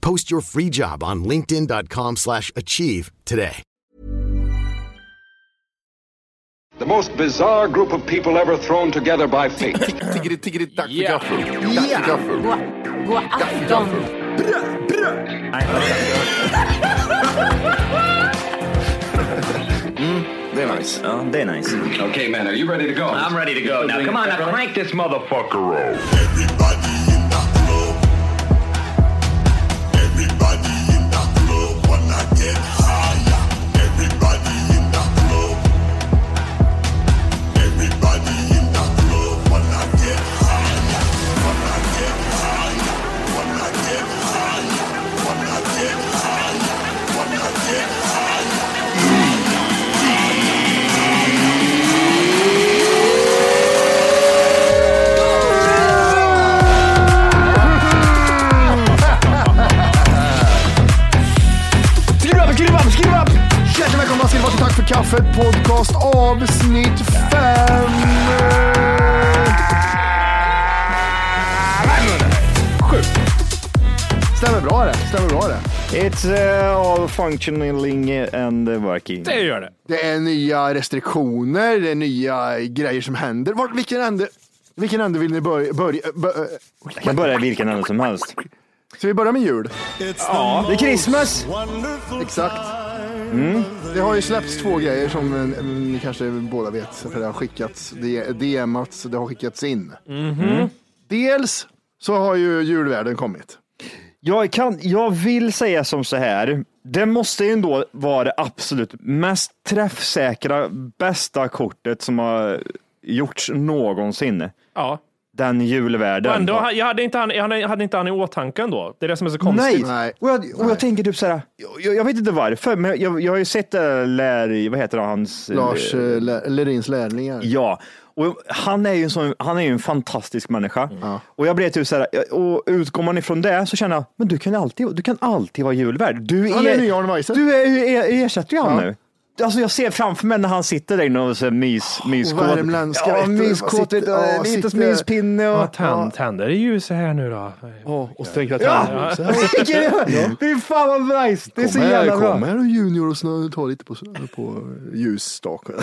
Post your free job on linkedin.com/achieve slash achieve today. The most bizarre group of people ever thrown together by fate. Tiggeri, tiggeri, dack för gaffel. Dack för gaffel. God afton! Mm, det är nice. Ja, det är nice. okay, man, are you ready to go? I'm ready to go now. Come on, now crank this motherfucker up. me kaffet podcast avsnitt 5. Sju. Stämmer bra det. Stämmer bra det. It's uh, all functioning and working. Det gör det. Det är nya restriktioner, det är nya grejer som händer. Vart, vilken ände? Vilken ände vill ni börja? börja bör, Jag kan börja vilken ände som helst. Ska vi börja med jul? Ja, det är Christmas. Exakt. Det har ju släppts två grejer som eh, ni kanske båda vet, för det har skickats, det DMats, det har skickats in. Dels så har ju julvärden kommit. Jag, kan, jag vill säga som så här. Det måste ju ändå vara det absolut mest träffsäkra, bästa kortet som har gjorts någonsin. Ja. Den julvärden. Och ändå, jag hade inte han, jag hade, jag hade inte han i åtanke ändå. Det är det som är så konstigt. Nej, Nej. och jag, och jag tänker typ så här. Jag, jag vet inte varför, men jag, jag har ju sett äh, lär, vad heter det, hans... Lars eh, eh, Lä- Lerins lärlingar. Ja, och han är ju en, sån, han är ju en fantastisk människa. Och jag blev typ så här, och utgår man ifrån det så känner jag, men du kan alltid, du kan alltid vara julvärd. Du Han är Arne Weise. Du är, är, ersätter ju han Ja. nu. Alltså jag ser framför mig när han sitter där inne och så här mys, myskåt. värmländska, Ja, myskåt, ja, ja, sitter- myspinne och... Ja, tänd, tänder ljuset här nu då. och så tänker jag Ja! Fy fan vad nice! Det är så Kom här, jävla kom bra. här och junior och snö, ta lite på, på ljusstaken.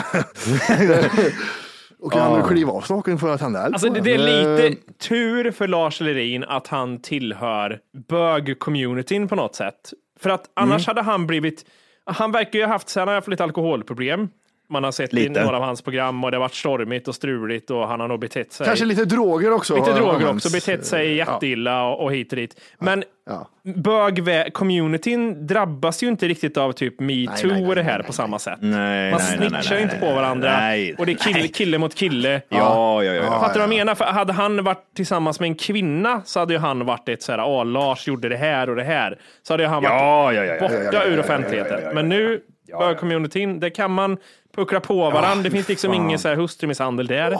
och kan han kliva av staken för att han är eld Alltså det, det är lite tur för Lars Lerin att han tillhör bög-communityn på något sätt. För att annars hade han blivit, han verkar ju ha haft, sen har jag haft lite alkoholproblem. Man har sett i Lite. några av hans program och det har varit stormigt och struligt och han har nog betett sig. Kanske lite droger också. Lite droger också, betett sig jätteilla och, och hit och dit. Men Ja. bög-communityn drabbas ju inte riktigt av typ metoo och det här nej, på samma sätt. Nej, Man nej, snitchar nej, ju inte nej, på varandra nej. och det är kille, kille mot kille. Ja, ja, ja. ja. Fattar du vad jag menar? För hade han varit tillsammans med en kvinna så hade ju han varit ett såhär, åh Lars gjorde det här och det här. Så hade han varit Ja, ja, ja, ja, borta ja, ja, ja, ur ja, offentligheten. ja, ja, ja, bög-communityn, där kan man puckla på varandra. det finns liksom ingen så här hustrumisshandel där.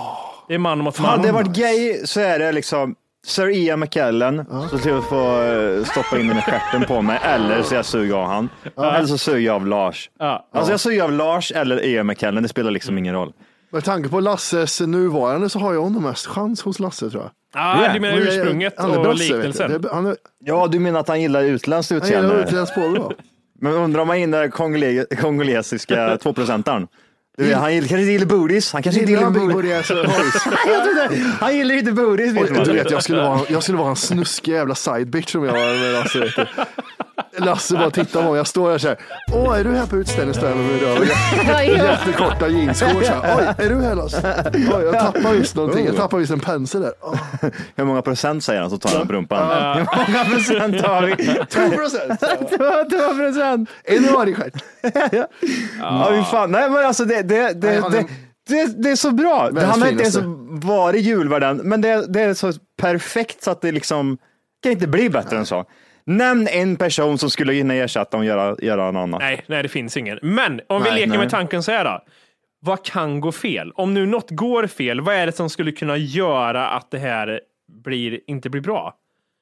Det är man mot man. Hade det varit gay så är det liksom Sir Ian McKellen, så till att få eh, stoppa in den i stjärten på mig, eller så jag suger av han. Eller så suger jag av Lars. Ja. Alltså jag suger av Lars eller Ian McKellen, det spelar liksom ingen roll. Med tanke på Lasses nuvarande så har jag nog mest chans hos Lasse tror jag. Ja, du menar ursprunget och du. liknelsen. Ja, du menar att han gillar utländskt han gillar utseende? utländskt påbrå. Men undrar om han gillar kongole kongolesiska tvåprocentaren? Han gillar, kanske inte gillar booties. Han kanske inte Gillar booties. Han gillar inte booties. Vet. Du vet, jag skulle vara, jag skulle vara en snuskig jävla side bitch om jag var med Lasse. Bara tittar på mig. Jag står där så här. Åh, är du här på utställningen? Står jag med min röv. Jättekorta jeansshorts. här. Oj, är du här Lasse? Oj, jag tappar visst någonting. Jag tappar visst en pensel där. Åh, Hur många procent säger han så tar han rumpan? Hur många procent har vi? Två procent. Två procent. En harigstjärt. Ja, fy fan. Nej, men alltså det, det, det, Nej, det, det, det är så bra. Världens Han har inte ens varit julvärden, men det, det är så perfekt så att det liksom kan inte bli bättre än så. Nämn en person som skulle kunna ersätta och göra, göra något annat. Nej, nej, det finns ingen. Men om vi Nej, leker nej. med tanken så här då. Vad kan gå fel? Om nu något går fel, vad är det som skulle kunna göra att det här blir, inte blir bra?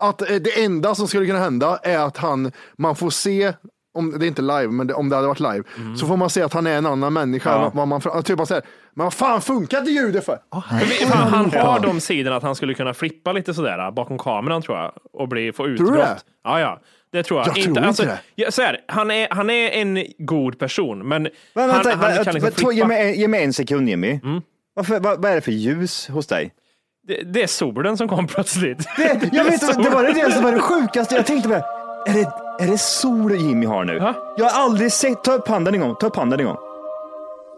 Att eh, det enda som skulle kunna hända är att han, man får se, om det är inte live, men det, om det hade varit live, så får man se att han är en annan människa. Ja. Vad man, typ bara säger, men vad fan funkar inte ljudet för? För vi- fan, han har de sidorna att han skulle kunna flippa lite sådär bakom kameran tror jag och bli, få utbrott. det? Ja, ja. Det tror jag. Jag tror inte det. Ja, så här, han, är, han är en god person, men, Men han, vänta, han vänta, kan liksom två- ge, flippa. Mm. mig, ge mig en sekund Jimmy. Varför, vad, vad är det för ljus hos dig? Det, det är solen som kom plötsligt. Det, jag vet, inte, det var det som var det sjukaste. Jag tänkte bara, är det, är det sol Jimmy har nu? Ja. Jag har aldrig sett, ta upp handen en gång, ta upp handen en gång.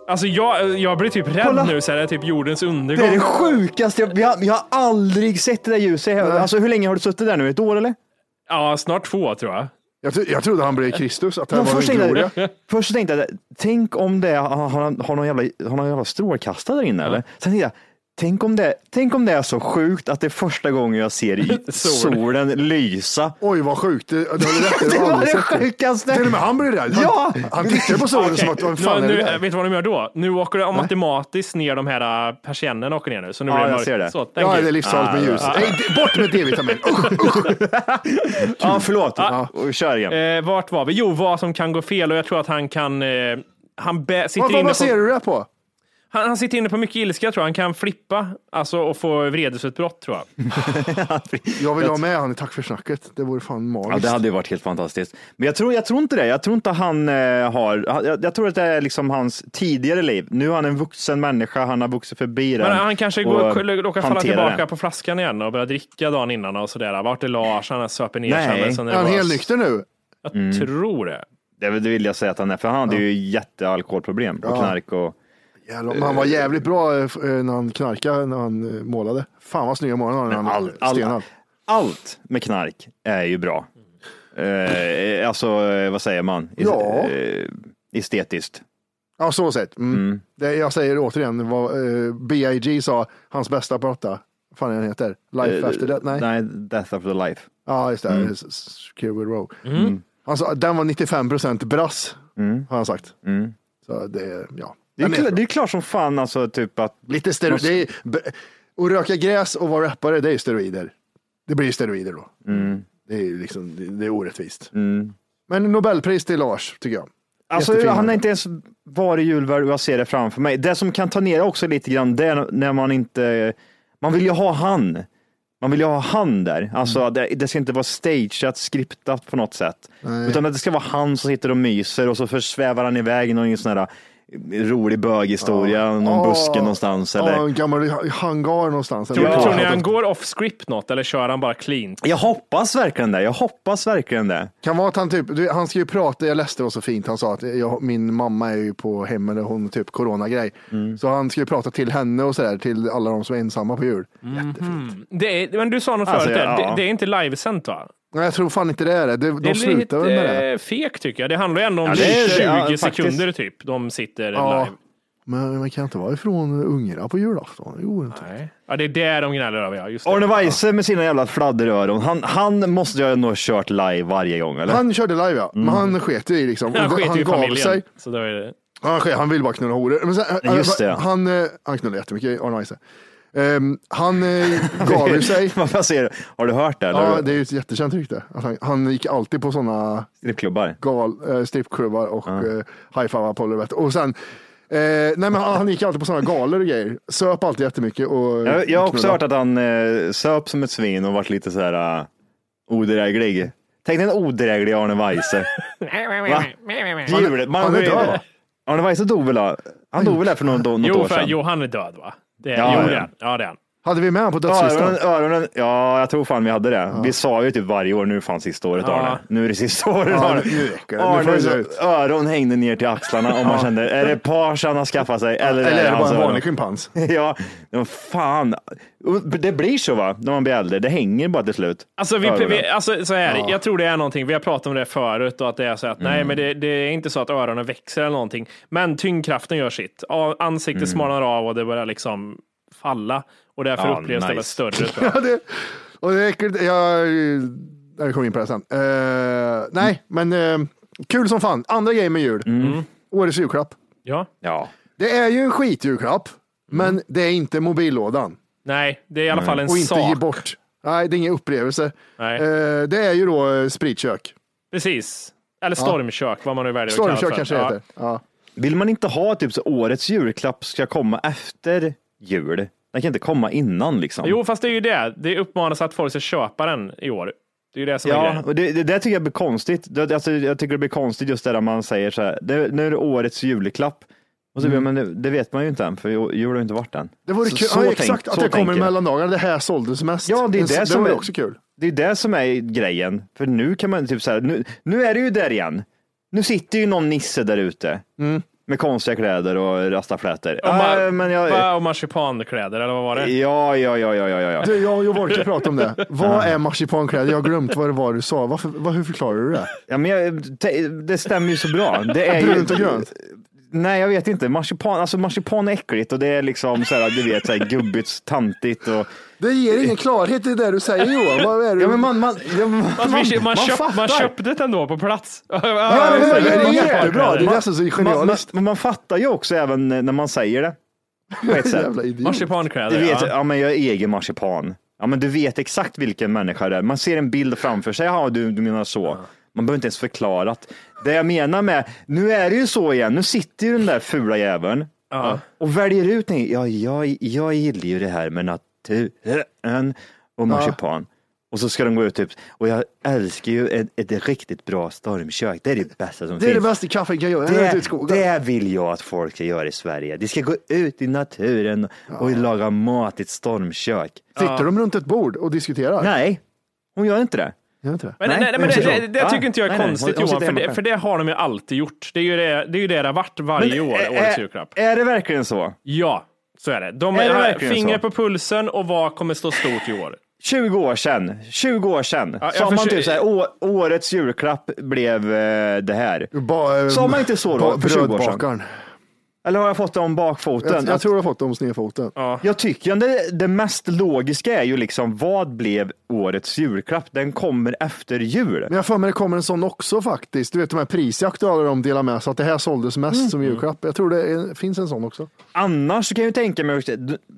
Alltså jag, jag blir typ rädd Kolla. nu, så här, det är typ jordens Det undergång. är det sjukaste, jag, jag, jag har aldrig sett det där ljuset. Alltså hur länge har du suttit där nu? Ett år eller? Ja, snart två tror jag. Jag, tro- jag trodde han blev Kristus, att det Men var först, tänkte jag, först tänkte jag, tänk om det har, har, har, någon jävla, har någon jävla strålkastare där inne eller? Sen tänkte jag, tänk om, det, tänk om det är så sjukt att det är första gången jag ser solen lysa. Oj vad sjukt, det, det i, Det har var det det. sjukaste. Till och med han blev rädd. Han, Ja! han tittade på solen som Okej, att, vad fan nu, är det där? Vet du vad de gör då? Nu åker det automatiskt ner de här äh, persiennerna åker ner nu. Så nu Ja, blir det mörkt. ser det. Så, Ja, det är livsfarligt med Ah, ljus. ja. Nej, det- bort med D-vitamin. Usch, usch. Ja, förlåt. Och Kör igen. Eh, vart var vi? Jo, vad som kan gå fel och jag tror att han kan... Eh, han sitter Vad, vad inne baserar på, du det på? Han, han sitter inne på mycket ilska tror jag. Han kan flippa alltså, och få vredesutbrott tror jag. Jag vill ha med han i Tack för snacket. Det vore fan Ja, magiskt. det hade ju varit helt fantastiskt. Men jag tror, jag tror inte det. Jag tror inte han eh, har, jag, jag tror att det är liksom hans tidigare liv. Nu är han en vuxen människa, han har vuxit förbi det. Men han kanske och går, råkar falla hanterar tillbaka det. på flaskan igen och börja dricka dagen innan och sådär. Vart är Lars? Han söper ner Nej. sig. Är han nervös. helt nykter nu? Jag tror det. Det, det vill jag säga att han är, för han hade ju jättealkoholproblem och knark och Jävlar, han var jävligt bra eh, eh, när han knarkade, när han eh, målade. Fan vad snygga målade han när han all, all, stenhåll. allt med knark är ju bra. Eh, alltså, vad säger man? Ja. eh, estetiskt. Ja, så sett. Mm. Det, jag säger återigen vad eh, B.I.G. sa, hans bästa platta. Vad fan är den heter? Life Eh, after that? Nej. Nej, Death after life. Ja, just det. Mm. Skid Row. Han sa, den var 95 procent brass, har han sagt. Så det, ja. Det är, bra. det är klart som fan alltså, typ att Lite steroider. Och röka gräs och vara rappare, det är steroider. Det blir steroider då. Det är liksom, det, det är orättvist. Men Nobelpris till Lars, tycker jag. Alltså, Jättefin han har inte ens varit julvärd och jag ser det framför mig. Det som kan ta ner också lite grann, det är när man inte, man vill ju ha han. Man vill ju ha han där. Alltså, Mm. det, det ska inte vara stageat, skriptat på något sätt. Utan att det ska vara han som sitter och myser och så försvävar han iväg i någon sån här rolig böghistoria, någon Ja. buske någonstans. Eller? Ja, en gammal hangar någonstans. Tror, Eller- tror ni han går off script något eller kör han bara clean? Jag hoppas verkligen det. Jag hoppas verkligen det. Kan vara att han typ, han ska ju prata, jag läste det var så fint, han sa att jag, min mamma är ju på hemmet och hon typ coronagrej. Mm. Så han ska ju prata till henne och sådär, till alla de som är ensamma på jul. Det är, men du sa något Alltså, förut, ja. det, det är inte livesänt va? Nej, jag tror fan inte det är det. De, Det de är slutar väl med det. lite fek tycker jag. Det handlar ju ändå om Ja, det är- 20 ja, sekunder typ. De sitter Ja. live. Men man kan inte vara ifrån ungarna på julafton. Det går inte. Nej. Ja, det är där de gnäller över ja. Just det. Arne Weise med sina jävla fladderöron, han, han måste ju nog ha kört live varje gång, eller? Han körde live ja, men han sket ju i liksom. Han sket ju i gav familjen. sig. Så då är det... Han, han vill bara knulla horor. Men sen, Ja, just det. Han, eh, han knullar jättemycket, Arne Weise. Ehm, han eh, gav ju sig. Säger du? Har du hört det? Eller? Ja, det är ju ett jättekänt rykte. Att han, han gick alltid på sådana Strippklubbar? gal, eh, strippklubbar och ja. eh, high-fivade på det. vet du. Och sen, eh, nej men han, han gick alltid på sådana galor och grejer. Söp alltid jättemycket. Och, Jag, jag har också hört att han eh, söp som ett svin och varit lite så här uh, odräglig. Tänk dig en odräglig Arne Weise. Va? Man, han är död, va? Arne Weise dog väl? Han dog väl för någon, något Jo, år för, sedan? jo, han är död va? Det jo, det är han. Ja, det är han. Hade vi med honom på dödslistan? Öronen, öronen, ja, jag tror fan vi hade det. Vi sa ju typ varje år, nu fan sista året Ja. Arne. Nu är det sista året Ja, Arne. nu- räcker det. Arnes ut. öron hängde ner till axlarna och man kände, är det page han har skaffat sig? Eller, Eller är det bara en vanlig schimpans? Ja, fan. Det blir så va, när man blir äldre. Det hänger bara till slut. Alltså, vi, vi, alltså så här, jag tror det är någonting, vi har pratat om det förut och att det är så att nej, Mm. men det, det är inte så att öronen växer eller någonting. Men tyngdkraften gör sitt. Ansiktet Mm. smalnar av och det börjar liksom falla och därför Ja, upplevs det väl nice. större. tror jag. Ja, det, och det är äckligt. Jag, jag kommer in på det sen. Eh, nej, men eh, kul som fan. Andra grejer med jul. Mm. Årets julklapp. Ja, Ja. Det är ju en skitjulklapp, men det är inte mobillådan. nej, det är i alla fall en Och inte sak. ge bort. Nej, det är ingen upplevelse. Nej. Eh, det är ju då spritkök. Precis. Eller stormkök, vad man nu väljer att kalla det Stormkök kanske det Ja. heter. Ja. Vill man inte ha typ så årets julklapp ska komma efter jul? Den kan inte komma innan liksom. Jo, fast det är ju det. Det uppmanas att folk ska köpa den i år. Det är ju det som är Ja, grejen. och det, det där tycker jag blir konstigt. Det, alltså, jag tycker det blir konstigt just det där man säger så här, det, nu är det årets julklapp. Och så, Men det, det vet man ju inte än, för jul har ju inte varit än. Det vore Så- kul. så ja, tänk- exakt, att så det kommer jag. mellandagarna. Det här såldes mest. Ja, det är det, det som är, också kul. Det är det som är grejen. För nu kan man typ så här, nu, nu är det ju där igen. Nu sitter ju någon nisse där ute Mm. Med konstiga kläder och rastaflätor. Och, ma- Äh, men jag, och marsipankläder, eller vad var det? ja, ja, ja, ja, ja, ja. Du, jag och Jovorke pratade om det. Vad är marsipankläder? Jag har glömt vad det var du sa. Varför, vad, hur förklarar du det? ja men jag, det stämmer ju så bra. Det är Brunt och grönt? Nej, jag vet inte. Marsipan, alltså marsipan är äckligt och det är liksom så här, du vet, så här, gubbigt, tantigt och Det ger ingen klarhet i det du säger Johan. Vad är det? Ja, men man, man, ja, man, vi, man, man köp, man köpte det ändå på plats. Ja, Ja, men det är man- jättebra. Det är man- nästan så Man, man, genialiskt. men man fattar ju också även när man säger det. Marsipankläder, Du vet, ja. ja. men jag är egen marsipan. Ja, men du vet exakt vilken människa det är. Man ser en bild framför sig. Ja, du, du menar så. Man behöver inte ens förklara. att- Det jag menar med, nu är det ju så igen. Nu sitter ju den där fula jäveln Ja. och väljer ut en, ja, jag, jag gillar ju det här med naturen och marsipan. Och så ska de gå ut typ, och jag älskar ju ett, ett riktigt bra stormkök. Det är det bästa som Det är det finns. bästa kaffet kan göra. Är Det, det vill jag att folk ska göra i Sverige. De ska gå ut i naturen och laga mat i ett stormkök. Sitter de runt ett bord och diskuterar? Nej, hon gör inte det. Det? Men, Nej, nej, nej, men det är det, så. det, det Ja. tycker inte jag är Nej, konstigt Johan, för det, för det har de ju alltid gjort. Det är ju det det, är ju det det har varit varje år, årets julklapp. är, är det verkligen så? Ja, så är det. De Är har finger så? på pulsen och vad kommer stå stort i år? 20 år sedan, 20 år sedan, Ja, sa man typ så här, "Å- årets julklapp blev eh, det här. Ba, eh, Sa man inte så då, ba- för 20 år sedan? Eller har jag fått det om bakfoten? Jag, jag tror du har fått dem snedfoten. Jag tycker det, det mest logiska är ju liksom, vad blev årets julklapp? Den kommer efter jul. Men jag för mig det kommer en sån också faktiskt. Du vet de här prisjakt och alla de delar med sig att det här såldes mest Mm. som julklapp. Jag tror det är, finns en sån också. Annars så kan jag ju tänka mig,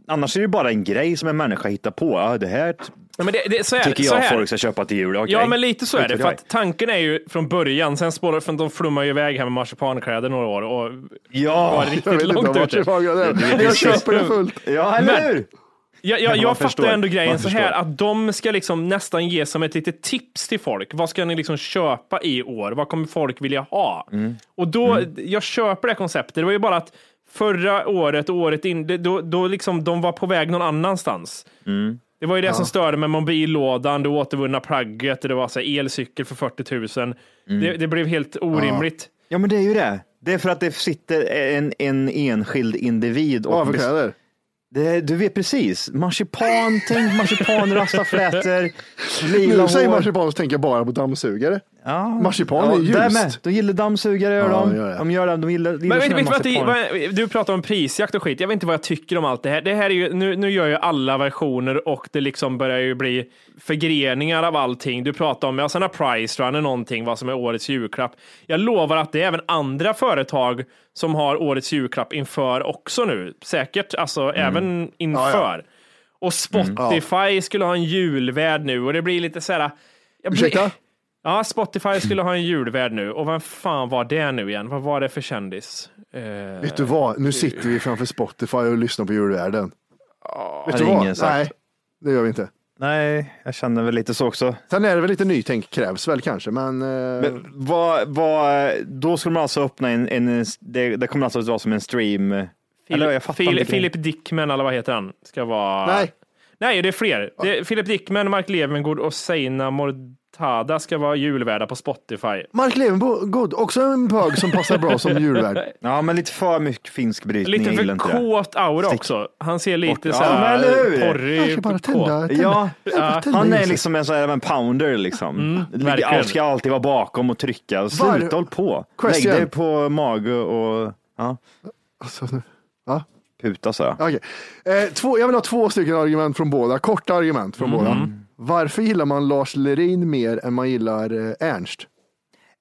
annars är det bara en grej som en människa hittar på. Ja, det här Ja, men det, det, så är, tycker så jag här. folk ska köpa till jul. Okej. Ja, men lite så är Vet det. För att tanken är ju från början, sen spårar för de flummar ju iväg här med marsipankläder några år och Ja, var Jag riktigt vet inte långt vart ute. Jag, jag köper det fullt. ja eller Men- hur? Jag, jag, jag fattar förstår. ändå grejen Man så här förstår. att de ska liksom nästan ge som ett litet tips till folk. Vad ska ni liksom köpa i år? Vad kommer folk vilja ha? Mm. Och då, jag köper det konceptet. Det var ju bara att förra året och året in, då, då liksom de var på väg någon annanstans. Mm. Det var ju det som störde med mobillådan, det återvunna plagget, det var så här elcykel för 40 000. Mm. Det, det blev helt orimligt. Ja, men det är ju det. Det är för att det sitter en, en enskild individ och Vad kläder? det, Du vet precis. Marsipan, tänk marsipan, rastaflätor, lila Nu säger hår. marsipan så tänker jag bara på dammsugare. Ja. Marsipan är ljust. där med. De gillar dammsugare, gör Ja, de. gör det. De gör det. De gillar, gillar Men vet, vet, du vad det- marsipan. vad- du pratar om prisjakt och skit. Jag vet inte vad jag tycker om allt det här. Det här är ju, nu, nu gör ju alla versioner och det liksom börjar ju bli förgreningar av allting. Du pratar om, ja, sen har Price Run är någonting, vad som är årets julklapp. Jag lovar att det är även andra företag som har årets julklapp inför också nu. Säkert, alltså Mm. även inför. Och Spotify skulle ha en julvärd nu och det blir lite så här. jag blir- Ursäkta? Ja, Spotify skulle ha en julvärd nu. Och vem fan var det nu igen? Vad var det för kändis? Eh, Vet du vad? Nu sitter vi framför Spotify och lyssnar på julvärden. Vet har du vad? ingen sagt. Nej, det gör vi inte. Nej, jag känner väl lite så också. Sen är det väl lite nytänk krävs väl kanske, men... eh, Men vad, vad, då skulle man alltså öppna en, en det, det kommer alltså att vara som en stream. Eller jag fattar Philip, Dickman, eller vad heter han? Ska vara... Nej, Nej, det är fler. Det är Philip Dickman, Mark Levengood och Seina Mortada ska vara julvärdar på Spotify. Mark Levengood, också en bög som passar bra som julvärd. Ja, men lite för mycket finsk brytning. Lite för kåt aura Stick. också. Han ser lite Ja, så här? Jag porrig, ska bara tända, tända. Ja, bara tända han är ljuset. liksom en sån här en pounder liksom. Mm, Ligger- ska alltid vara bakom och trycka. Sluta håll på. Lägg dig på mage och ja, Alltså, ja, puta så. okej. Eh, två, jag vill ha två stycken argument från båda, korta argument från Mhm. båda. Varför gillar man Lars Lerin mer än man gillar eh, Ernst?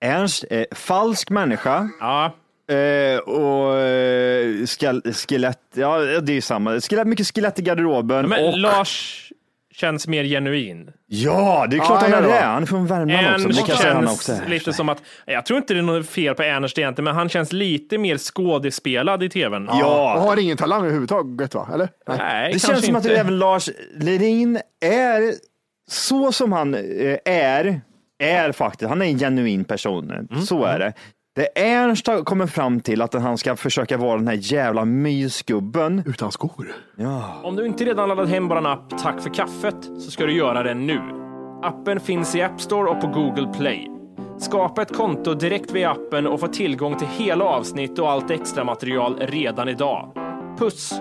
Ernst, eh, falsk människa. Ja, Eh, och eh, skelett, ja det är ju samma. Skelett, mycket skelett i garderoben. men och, Lars känns mer genuin. Ja, det är klart Ja, han är ja, det. ja. Han är från Värmland också. Det Ernst kan jag säga han känns också. är. lite som att, jag tror inte det är något fel på Ernst egentligen, men han känns lite mer skådespelad i tvn. Och Ja, har ingen talang överhuvudtaget va? Eller? Nej. Nej, det kanske känns som inte. att även Lars Lerin är så som han eh, är, är faktiskt. Han är en genuin person. Mm. Så är det. Det Ernst har kommit fram till att han ska försöka vara den här jävla mysgubben. Utan skor. Om du inte redan laddat hem vår app Tack för kaffet så ska du göra det nu. Appen finns i App Store och på Google Play. Skapa ett konto direkt via appen och få tillgång till hela avsnitt och allt extra material redan idag. Puss!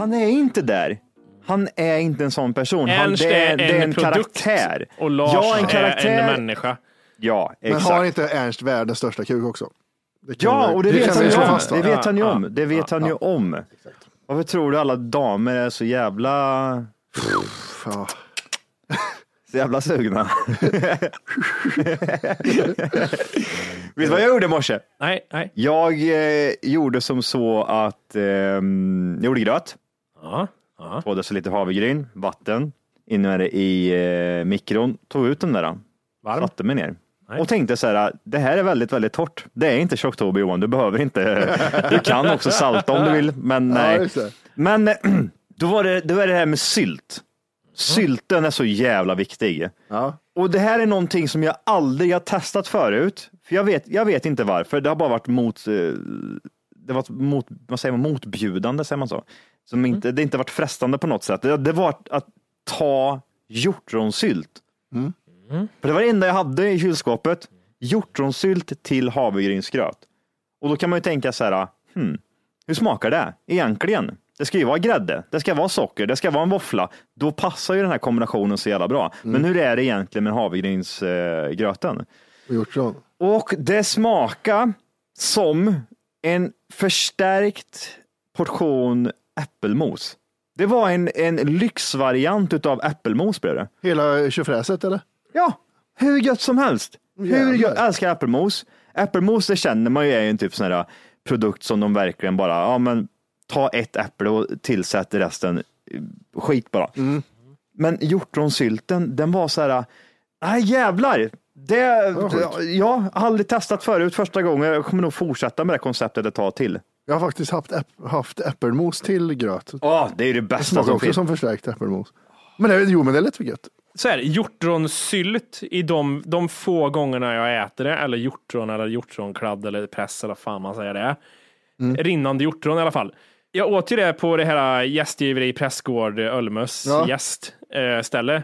Han är inte där. Han är inte en sån person. Han, Ernst det, är, är det är en en produkt karaktär. och Lars ja, en är karaktär. en människa. Ja, Men exakt. har inte Ernst världens största kuk också? Ja, och det, vet han ju om. Det vet han ju om. Det vet han ju om. Varför tror du alla damer är så jävla, så jävla sugna? vet du vad jag gjorde i morse? Nej, nej. Jag eh, gjorde som så att eh, jag gjorde gröt. Ja, ja. Två deciliter havregryn, vatten, in med det i eh, mikron, tog ut den där. Varm? Satte mig ner. Nej. Och tänkte så här, det här är väldigt, väldigt torrt. Det är inte tjocktober Johan, du behöver inte. Du kan också salta om du vill, men nej. Men då var det, då var det här med sylt. Sylten är så jävla viktig. Ja. Och det här är någonting som jag aldrig har testat förut. För jag vet, jag vet inte varför. Det har bara varit mot, eh, det varit mot, vad säger man, motbjudande, säger man så? Som inte, Det har inte varit frestande på något sätt. Det, det var att ta hjortronsylt. För det var det enda jag hade i kylskåpet. Hjortronsylt till havregrynsgröt. Och då kan man ju tänka så här, hmm, hur smakar det egentligen? Det ska ju vara grädde, det ska vara socker, det ska vara en våffla. Då passar ju den här kombinationen så jävla bra. Men hur är det egentligen med havregrynsgröten? Och gjort så. Och det smakar som en förstärkt portion äppelmos. Det var en, en lyxvariant utav äppelmos blev det. Hela tjofräset eller? Ja, hur gött som helst. Hur gött, jag älskar äppelmos. Äppelmos det känner man ju är en typ sån här produkt som de verkligen bara, ja men ta ett äpple och tillsätt resten skit bara. Mm. Men hjortronsylten, den var så här, nej jävlar. Det, sjukt. jag har aldrig testat förut första gången. Jag kommer nog fortsätta med det konceptet ett tag till. Jag har faktiskt haft, äpp- haft äppelmos till gröt. Ja, det är ju det bästa smakar som också finns. som förstärkt äppelmos. Men det, jo, men det är lätt för gött. Så här, hjortronsylt i de, de få gångerna jag äter det, eller hjortron eller hjortronkladd eller press eller fan man säger det. Mm. Rinnande hjortron i alla fall. Jag åt ju det på det här gästgiveri Prästgård Ölmös Ja. gästställe.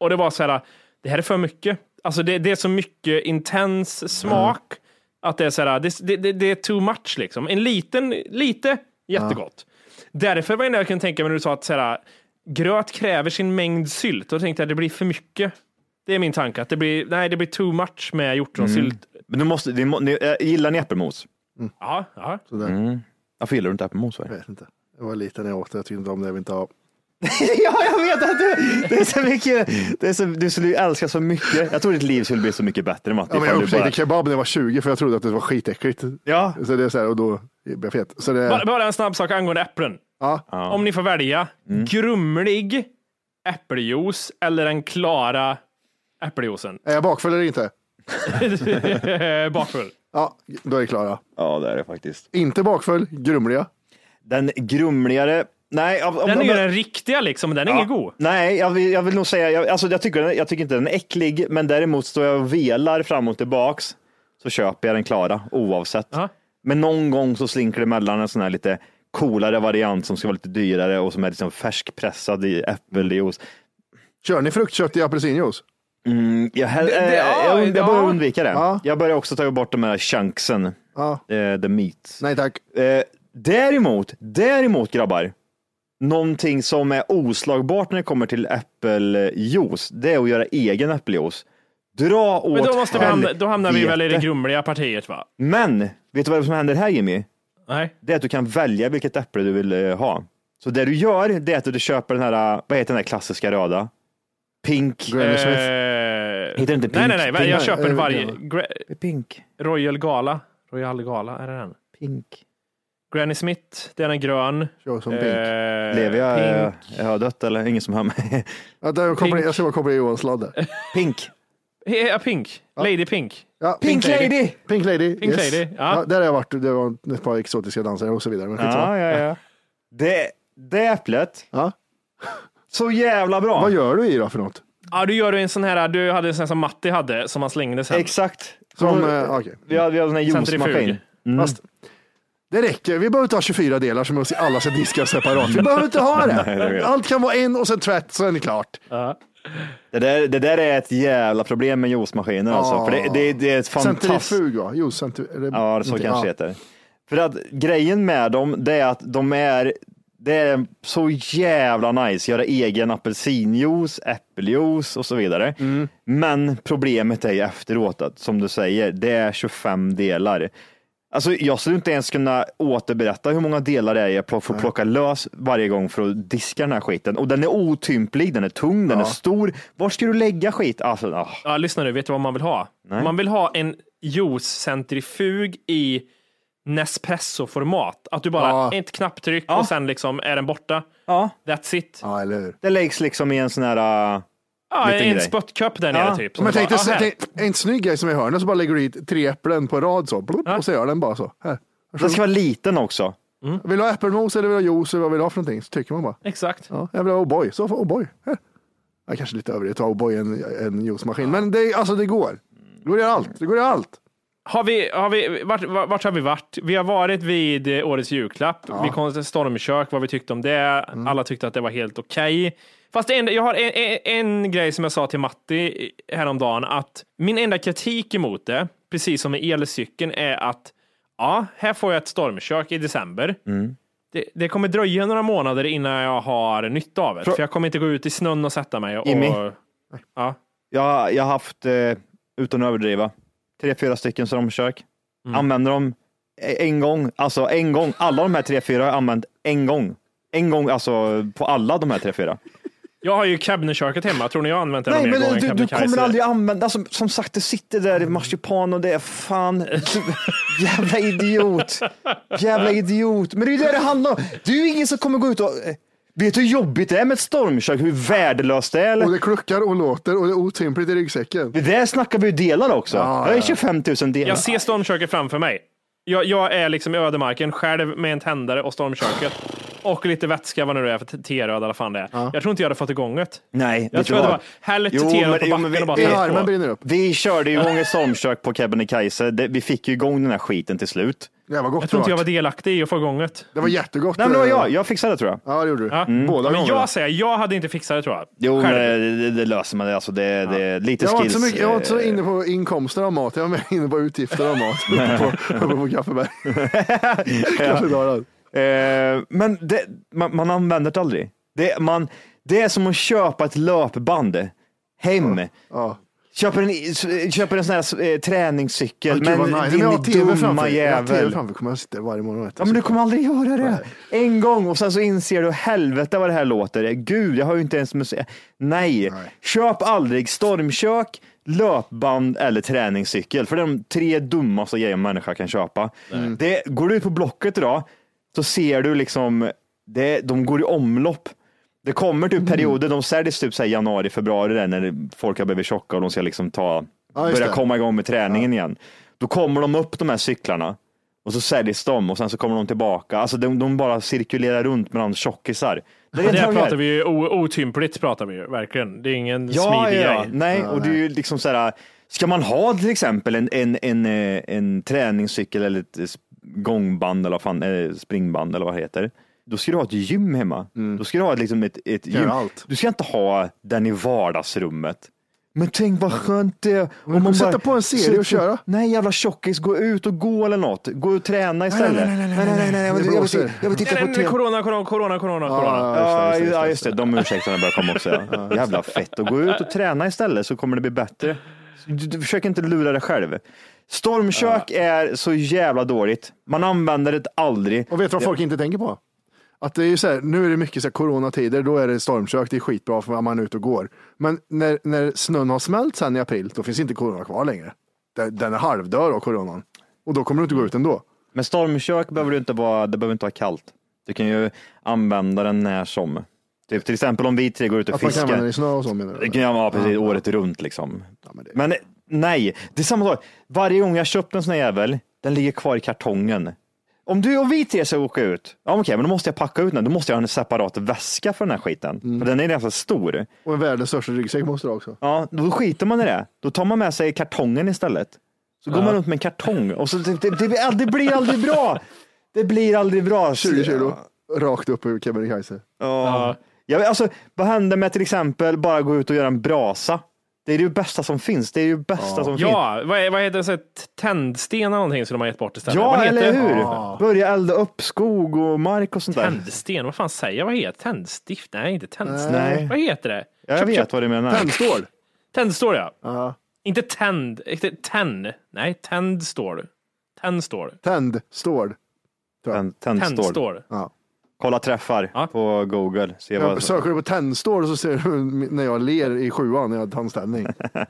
Och det var så här, det här är för mycket. Alltså det, det är så mycket intens smak. Att det är så här, det, det, det, det är too much liksom. En liten, lite, jättegott. Därför var det jag kunde tänka mig när du sa att så här, gröt kräver sin mängd sylt. Och då tänkte jag att det blir för mycket. Det är min tanke, att det blir, nej, det blir too much med hjortronsylt. Men du måste, ni, äh, gillar ni äppelmos? Ja, ja. Sådär. Mm. Varför gillar du inte äppelmos? Jag vet inte. Jag var liten när jag åt det. Jag tyckte inte om det. Jag vill inte ha. ja, jag vet att du, det är så mycket, det är så, du skulle älska så mycket. Jag tror ditt liv skulle bli så mycket bättre Matti. Ja, men jag upptäckte bara- kebab när jag var 20 för jag trodde att det var skitäckligt. Ja. Så det är så här, och då blev jag fet. Så det, Bara, bara en snabb sak angående äpplen. ja. Om ni får välja, grumlig äppeljuice eller den klara äppeljuicen? Är jag bakfull eller inte? Bakfull. Ja, då är det klara. Ja, det är det faktiskt. Inte bakfull, grumliga. Den grumligare, nej. Om, om, Den är ju den riktiga liksom, men den är Ja. ingen god. Nej, jag vill, jag vill nog säga, jag, alltså jag, tycker, jag tycker inte den är äcklig, men däremot står jag och velar fram och tillbaks så köper jag den klara oavsett. Ja. Men någon gång så slinker det mellan en sån här lite coolare variant som ska vara lite dyrare och som är liksom färskpressad i äppeljuice. Kör ni fruktkött i apelsinjuice? Mm, jag, hell- Det- det- eh, ja, jag, jag börjar ja. undvika det. Ja. Jag börjar också ta bort de här chunksen, Ja. eh, the meat. Nej tack. Eh, däremot, däremot grabbar, någonting som är oslagbart när det kommer till äppeljuice, det är att göra egen äppeljuice. Dra åt Men då, måste vi hamna, då hamnar vi väl i det grumliga partiet va? Men, vet du vad som händer här Jimmy? Nej. Det är att du kan välja vilket äpple du vill eh, ha. Så det du gör, det är att du köper den här, vad heter den här klassiska röda? Pink. Granny Smith. Eh, Heter det inte nej, pink? nej, nej. Jag Pink. köper Eh, varje. Pink. Royal Gala. Royal Gala, är det den? Pink. Granny Smith, den är grön. Kör som pink. Eh, Lever jag? Pink. Jag har dött eller? Ingen som hör mig. Ja, där kommer pink. jag ska bara koppla i Johans sladd där. Pink. Ja, Pink. Lady Pink. Ja, Pink lady! Pink Lady. Pink yes. Lady, ja. där har jag varit. Det var ett par exotiska dansare och så vidare. Men. Ja, ja, ja. Det, det äpplet, Ja. så jävla bra. Vad gör du i då för något? Ja, du gör en sån här, du hade en sån här som Matti hade, som han slängde sen. Exakt. Som, Så- eh, okej. vi har, vi har en här Centrifug. juicemaskin. Mm. Fast det räcker. Vi behöver inte ha 24 delar som alla ska diska separat. Vi behöver inte ha det. Allt kan vara en och sen tvätt, så är det klart. Det, där, det där är ett jävla problem med juicemaskiner alltså. För det, det, det är ett fantastiskt... Centrifug va? Jo, centri- Ja, så kanske ja. det heter. För att grejen med dem, det är att de är det är så jävla nice, göra egen apelsinjuice, äppeljuice och så vidare. Mm. Men problemet är ju efteråt att, som du säger, det är 25 delar. Alltså jag skulle inte ens kunna återberätta hur många delar det är jag får plocka lös varje gång för att diska den här skiten. Och den är otymplig, den är tung, den är stor. Var ska du lägga skit? Alltså, ah. Ja, lyssna nu, vet du vad man vill ha? Nej. Man vill ha en juicecentrifug i Nespresso-format. Att du bara, Ja. ett knapptryck Ja. och sen liksom är den borta. Ja, That's it. Ja, eller hur? det läggs liksom i en sån här... Ja, Liten en grej. spottcup där Ja. nere typ. Men Så tänk bara, ja, tänk- en snygg grej som är i hörnet så bara lägger du i tre äpplen på rad så. Blup, Ja. Och så gör den bara så. Här. den ska vara liten också. Vill du ha äppelmos eller vill du ha juice eller vad vill du ha för någonting? Så tycker man bara. Exakt. Ja, jag vill ha O'boy. Så får O'boy. Jag kanske lite överdrivet att ha O'boy en, en juicemaskin. Men det, alltså det går. Det går i allt. Det går i allt. Har vi, har vi, vart, vart har vi varit? Vi har varit vid eh, årets julklapp. Vi kom till stormkök, vad vi tyckte om det. Alla tyckte att det var helt okej. Fast en, jag har en, en, en grej som jag sa till Matti häromdagen, att min enda kritik emot det, precis som med elcykeln, är att ja, här får jag ett stormkök i december. Det, det kommer dröja några månader innan jag har nytta av det, Frå- för jag kommer inte gå ut i snön och sätta mig. Och, Jimmy? ja. Jag, jag har haft, eh, utan att överdriva, tre, fyra stycken stormkök. Mm. Använder dem en gång, alltså en gång. Alla de här tre, fyra har jag använt en gång. En gång, alltså på alla de här tre, fyra. Jag har ju Kebneköket hemma, tror ni jag har använt det Nej, men du, du kommer aldrig använda, alltså, som sagt, det sitter där i marsipan och det är fan, du, jävla idiot. Jävla idiot. Men det är ju det det handlar om. Det är ju ingen som kommer gå ut och, eh, vet du hur jobbigt det är med ett stormkök, hur värdelöst det är? Eller? Och det kluckar och låter och det är otympligt i ryggsäcken. Det där snackar vi ju delar också. Ja, det är ja. 25 000 delar. Jag ser stormköket framför mig. Jag, jag är liksom i ödemarken själv med en tändare och stormköket. Och lite vätska, vad nu det är för teröd eller fan det är. Jag tror inte jag hade fått igång det. Nej, Jag tror det häll lite Jo, teröd men- på jo, men backen och bara vi- på. brinner upp. Körde ju igång ett stormkök på Kebnekaise. Det- Vi fick ju igång den här skiten till slut. Det var gott Jag tror inte det jag var var. delaktig i att få igång det. Det var jättegott. Nej, men det var eh, jag. Jag fixade det tror jag. Ja, det gjorde du. Ja. Båda Men gångerna. jag säger, jag hade inte fixat det tror jag. Jo, Själv. men det, det löser man. Alltså, det, det är lite Jag var, inte skills. så mycket, jag var inte så inne på inkomster av mat, jag var mer inne på utgifter av mat. Uppe på, uppe på Kaffeberg. Kaffedalarna. Eh, men det, man, man använder det aldrig. Det, man, det är som att köpa ett löpband hem. Ja. Köper en, köper en sån här eh, träningscykel. Vad men din Men dumma framför. Jag har TV jävel. framför kommer jag sitta varje morgon och. Ja, men du kommer aldrig göra det. En gång och sen så inser du helvete vad det här låter. Gud, jag har ju inte ens musik. Nej. köp aldrig stormkök, löpband eller träningscykel. För det är de tre dummaste grejerna en människa kan köpa. Det, går du ut på Blocket idag så ser du liksom, det, de går i omlopp. Det kommer Mm. typ perioder, de säljs typ så här januari, februari där, när folk har blivit tjocka och de ska liksom ta, Ja, börja det. komma igång med träningen igen. Då kommer de upp de här cyklarna och så säljs de och sen så kommer de tillbaka. Alltså de, de bara cirkulerar runt mellan tjockisar. Det Det här pratar vi ju otympligt pratar vi ju verkligen. Det är ingen Ja, smidig ja, grej. nej, och det är ju liksom så här, ska man ha till exempel en, en, en, eh, en träningscykel eller ett gångband eller vad fan, eh, springband eller vad det heter. Då ska du ha ett gym hemma. Då ska du ha liksom ett, ett gym. Allt. Du ska inte ha den i vardagsrummet. Men tänk vad skönt det är. Du får sätta på en serie och köra. Nej jävla tjockis, gå ut och gå eller något. Gå och träna istället. nej, nej, nej, nej, nej, jag vill- det jag vill- blåser. jag vill titta på TV. corona, corona, corona, corona, corona. Ja, ja, just det. De ursäkterna börjar komma också. Ja. Jävla fett. Och gå ut och träna istället så kommer det bli bättre. Du, du försök inte lura dig själv. Stormkök är så jävla dåligt. Man använder det aldrig. Och vet du vad folk inte tänker på? Att det är så här, nu är det mycket så här coronatider, då är det stormkök, det är skitbra för man är ute och går. Men när, när snön har smält sen i april, då finns inte corona kvar längre. Den den är halvdör av coronan. Och då kommer du inte gå ut ändå. Men stormkök behöver du inte vara, det behöver inte vara kallt. Du kan ju använda den när som. Typ, till exempel om vi tre går ut och Att man kan använda fiskar. i snö och så menar Det du? vara precis Ja, året runt liksom. men det- Men nej, det är samma sak. Varje gång jag köpt en sån här jävel, den ligger kvar i kartongen. Om du och vi tre ska åka ut, ja okej, men då måste jag packa ut den. Då måste jag ha en separat väska för den här skiten. Mm. För den är ganska stor. Och en världens största ryggsäck måste du ha också. Ja, då skiter man i det. Då tar man med sig kartongen istället. Så går man runt med en kartong och så det, det, det, det blir aldrig bra. Det blir aldrig bra. 20 kilo, rakt upp ur Kebnekaise. Ja. Ja, alltså, vad händer med till exempel bara gå ut och göra en brasa? Det är det bästa som finns. Det är ju bästa som finns. Ja, vad, heter det? Tändsten eller någonting som de har gett bort istället. Ja, vad heter eller det? hur? Börja elda upp skog och mark och sånt där. Tändsten, vad fan säger jag? Vad heter Tändstift? Nej, inte tändsten. Nej. Vad heter det? Jag Köp- vet köp- vad du menar. Tändstål. Tändstål ja. Ja. Inte tänd, inte tenn. Nej, tändstål. Tändstål. Tändstål. Tänd, tändstål. Tändstål. Ja. Kolla träffar Ja. på Google. Se Jag vad... söker du på tändstål och så ser du när jag ler i sjuan när jag har tandställning. Nej,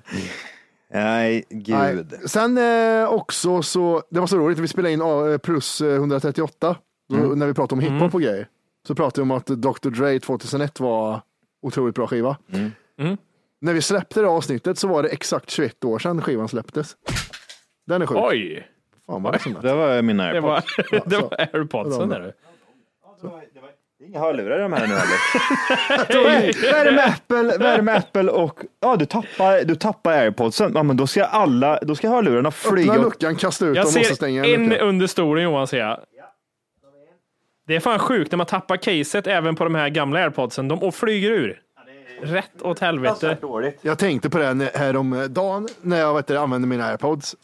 Nej. gud. Sen eh, också så, det var så roligt, vi spelade in eh, plus eh, 138 då, Mm. när vi pratade om hiphop och grejer. Så pratade vi om att Dr Dre 2001 var otroligt bra skiva. Mm. Mm. När vi släppte det avsnittet så var det exakt 21 år sedan skivan släpptes. Den är sjuk. Oj, Fan vad det som Det var mina det var, airpods. det var airpodsen där. Det är inga hörlurar i de här nu heller. Vad är det med Apple, vad är det med Apple och ja, du tappar, du tappar airpodsen. Ja, men då ska alla, då ska hörlurarna flyga. Öppna luckan, kasta ut Jag dem och så ser stänga en luckan. under stolen Johan ser jag. Det är fan sjukt när man tappar caset även på de här gamla airpodsen. De och flyger ur. Rätt åt helvete. Jag tänkte på det när- häromdagen när jag vet, använde mina airpods.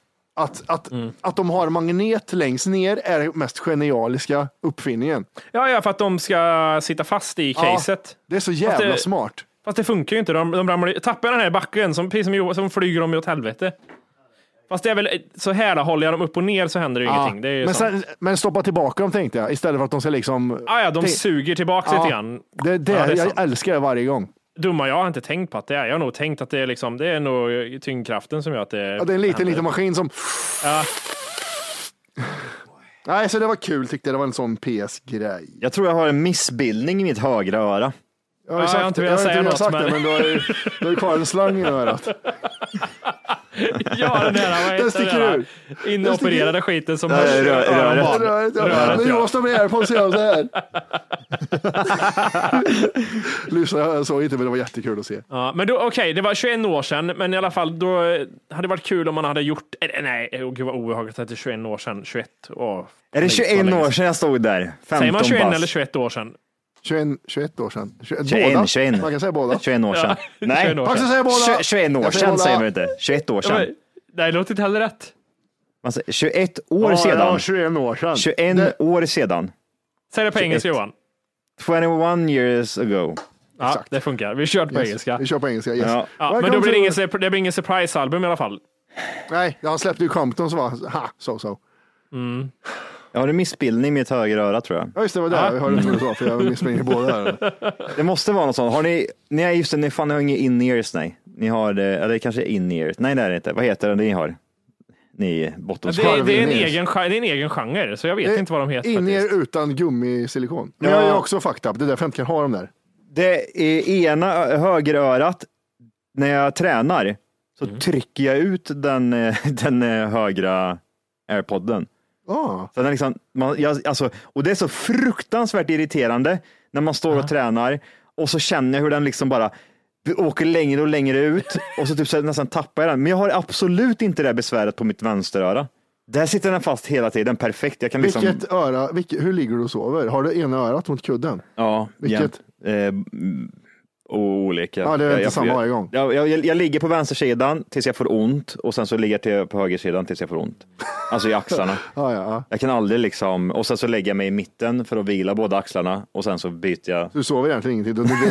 Att, att, Mm. att de har magnet längst ner är den mest genialiska uppfinningen. Ja, ja, för att de ska sitta fast i caset. Det är så jävla det- smart. Fast det funkar ju inte. De, de ramlar, tappar den här backen, som, precis som Johan, som flyger de åt helvete. Fast det är väl så här, då, håller jag dem upp och ner så händer det Ja, ingenting. Det är men, sen, men stoppa tillbaka dem tänkte jag, istället för att de ska liksom... ah, ja, de suger tillbaka Ja, lite grann. Det, det, Ja, det jag sant. älskar det varje gång. Dumma, jag har inte tänkt på att det är. Jag har nog tänkt att det är, liksom, det är nog tyngdkraften som gör att det Ja, det är en liten, händer. liten maskin som... Ja. Nej, så det var kul tyckte jag. Det var en sån PS-grej. Jag tror jag har en missbildning i mitt högra öra. Jag har, Ja, ju jag har sagt, inte jag velat har säga något, sagt det, men- men du har ju, du har ju kvar en slang i örat. ja, den där, vad heter Den sticker där? ur. Inopererade skiten som Nej, rö- röret. Röret, ja. Ja. Johan står med airpods så gör så här. Lyssna så inte, men det var jättekul att se. Ja, men då, okej, det var 21 år sedan, men i alla fall, då eh, hade det varit kul om man hade gjort, eh, nej, oh, gud vad obehagligt att det är 21 år sedan, 21, åh. Är det 21 år sedan jag stod där? 15 Säger man 21 bast. eller 21 år sedan? 21, 21 år sedan. 21, 21, båda. 21. Man kan säga båda. 21 år sedan. Ja, Nej, 21 år sedan. Säger båda. Tju- 21 år Jag säger sedan säger man inte. 21 år Ja, sedan. men, nej, det låter inte heller rätt. Man säger 21 år Ja, sedan. Ja, 21 år sedan. 21 Det- år sedan. Säg det på 21. engelska Johan. 21 years ago. Ja, Exakt. det funkar. Vi kör på Yes. engelska. Vi kör på engelska. Yes. Ja. Ja, men då blir det, ingen, det blir ingen surprise-album i alla fall. Nej, han släppte ju Compton så var ha, so so. Jag har en missbildning i mitt högra öra tror jag. Ja, just det, var det. Jag hörde inte vad du sa, för jag missminner båda här. Det måste vara något sånt. Har ni, nej just det, ni fan ni har inga in-ears nej. Ni har, det- eller kanske in-ears. Nej det är det inte. Vad heter det ni har? Ni bottom Det, är- det, är en egen, gen- det är en egen genre, så jag vet inte vad de heter In faktiskt. er utan gummisilikon. Men Ja. jag är också fucked up. Det är därför jag inte kan ha dem där. Det är ena högerörat, när jag tränar, så Mm. trycker jag ut den, eh, den eh, högra airpodden. Ah. Så den liksom, man, jag, alltså, och det är så fruktansvärt irriterande när man står och tränar och så känner jag hur den liksom bara åker längre och längre ut och så typ så nästan tappar jag den. Men jag har absolut inte det besväret på mitt vänsteröra. Där sitter den fast hela tiden, perfekt. Jag kan liksom, Vilket öra, vilket, hur ligger du och sover? Har du ena örat mot kudden? ja, vilket? jämt. Eh, olika. Ja, det är jag, inte jag, samma jag, varje gång. Jag, jag, jag, jag ligger på vänstersidan tills jag får ont och sen så ligger jag till, på högersidan tills jag får ont. Alltså i axlarna. Ja, ja, ja. Jag kan aldrig liksom, och sen så lägger jag mig i mitten för att vila båda axlarna och sen så byter jag. Du sover egentligen ingenting. Du, du, du,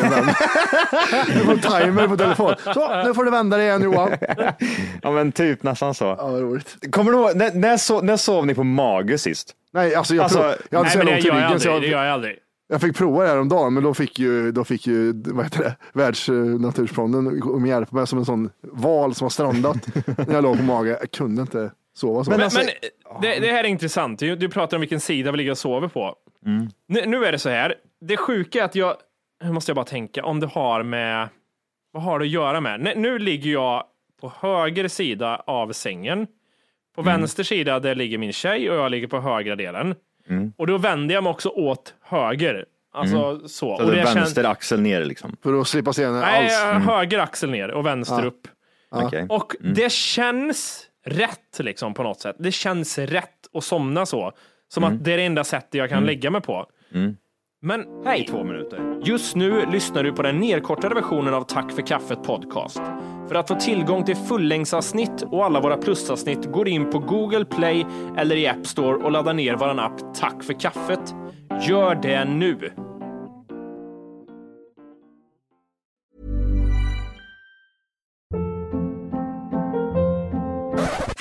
du får timer på telefon. Så, nu får du vända dig igen Johan. Ja men typ nästan så. Ja, vad roligt. Kommer du ihåg, när, när, sov, när sov ni på mage sist? Nej, alltså jag, Alltså, prov, jag hade Nej, så i ryggen. Det gör jag aldrig. Jag fick prova det här om dagen, men då fick ju, då fick ju vad heter det, Världsnatursfonden om hjälp med som en sån val som har strandat när jag låg på mage. Jag kunde inte sova så. Men, alltså- men det, det här är intressant. Du, du pratar om vilken sida vi ligger och sover på. Nu, nu är det så här. Det sjuka är att jag, nu måste jag bara tänka, om det har med, vad har det att göra med? Nu, nu ligger jag på höger sida av sängen. På vänster sida där ligger min tjej och jag ligger på högra delen. Och då vänder jag mig också åt höger. Alltså så. Så och det vänster axel ner liksom. För att slippa se henne Nej, alls. höger axel ner och vänster upp. Okej. Och det känns rätt liksom på något sätt. Det känns rätt att somna så. Som att det är det enda sättet jag kan lägga mig på. Men hej! Två minuter. Just nu lyssnar du på den nedkortade versionen av Tack för kaffet podcast. För att få tillgång till fullängdsavsnitt och alla våra plusavsnitt går in på Google Play eller i App Store och laddar ner vår app Tack för kaffet. Gör det nu!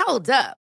Hold up.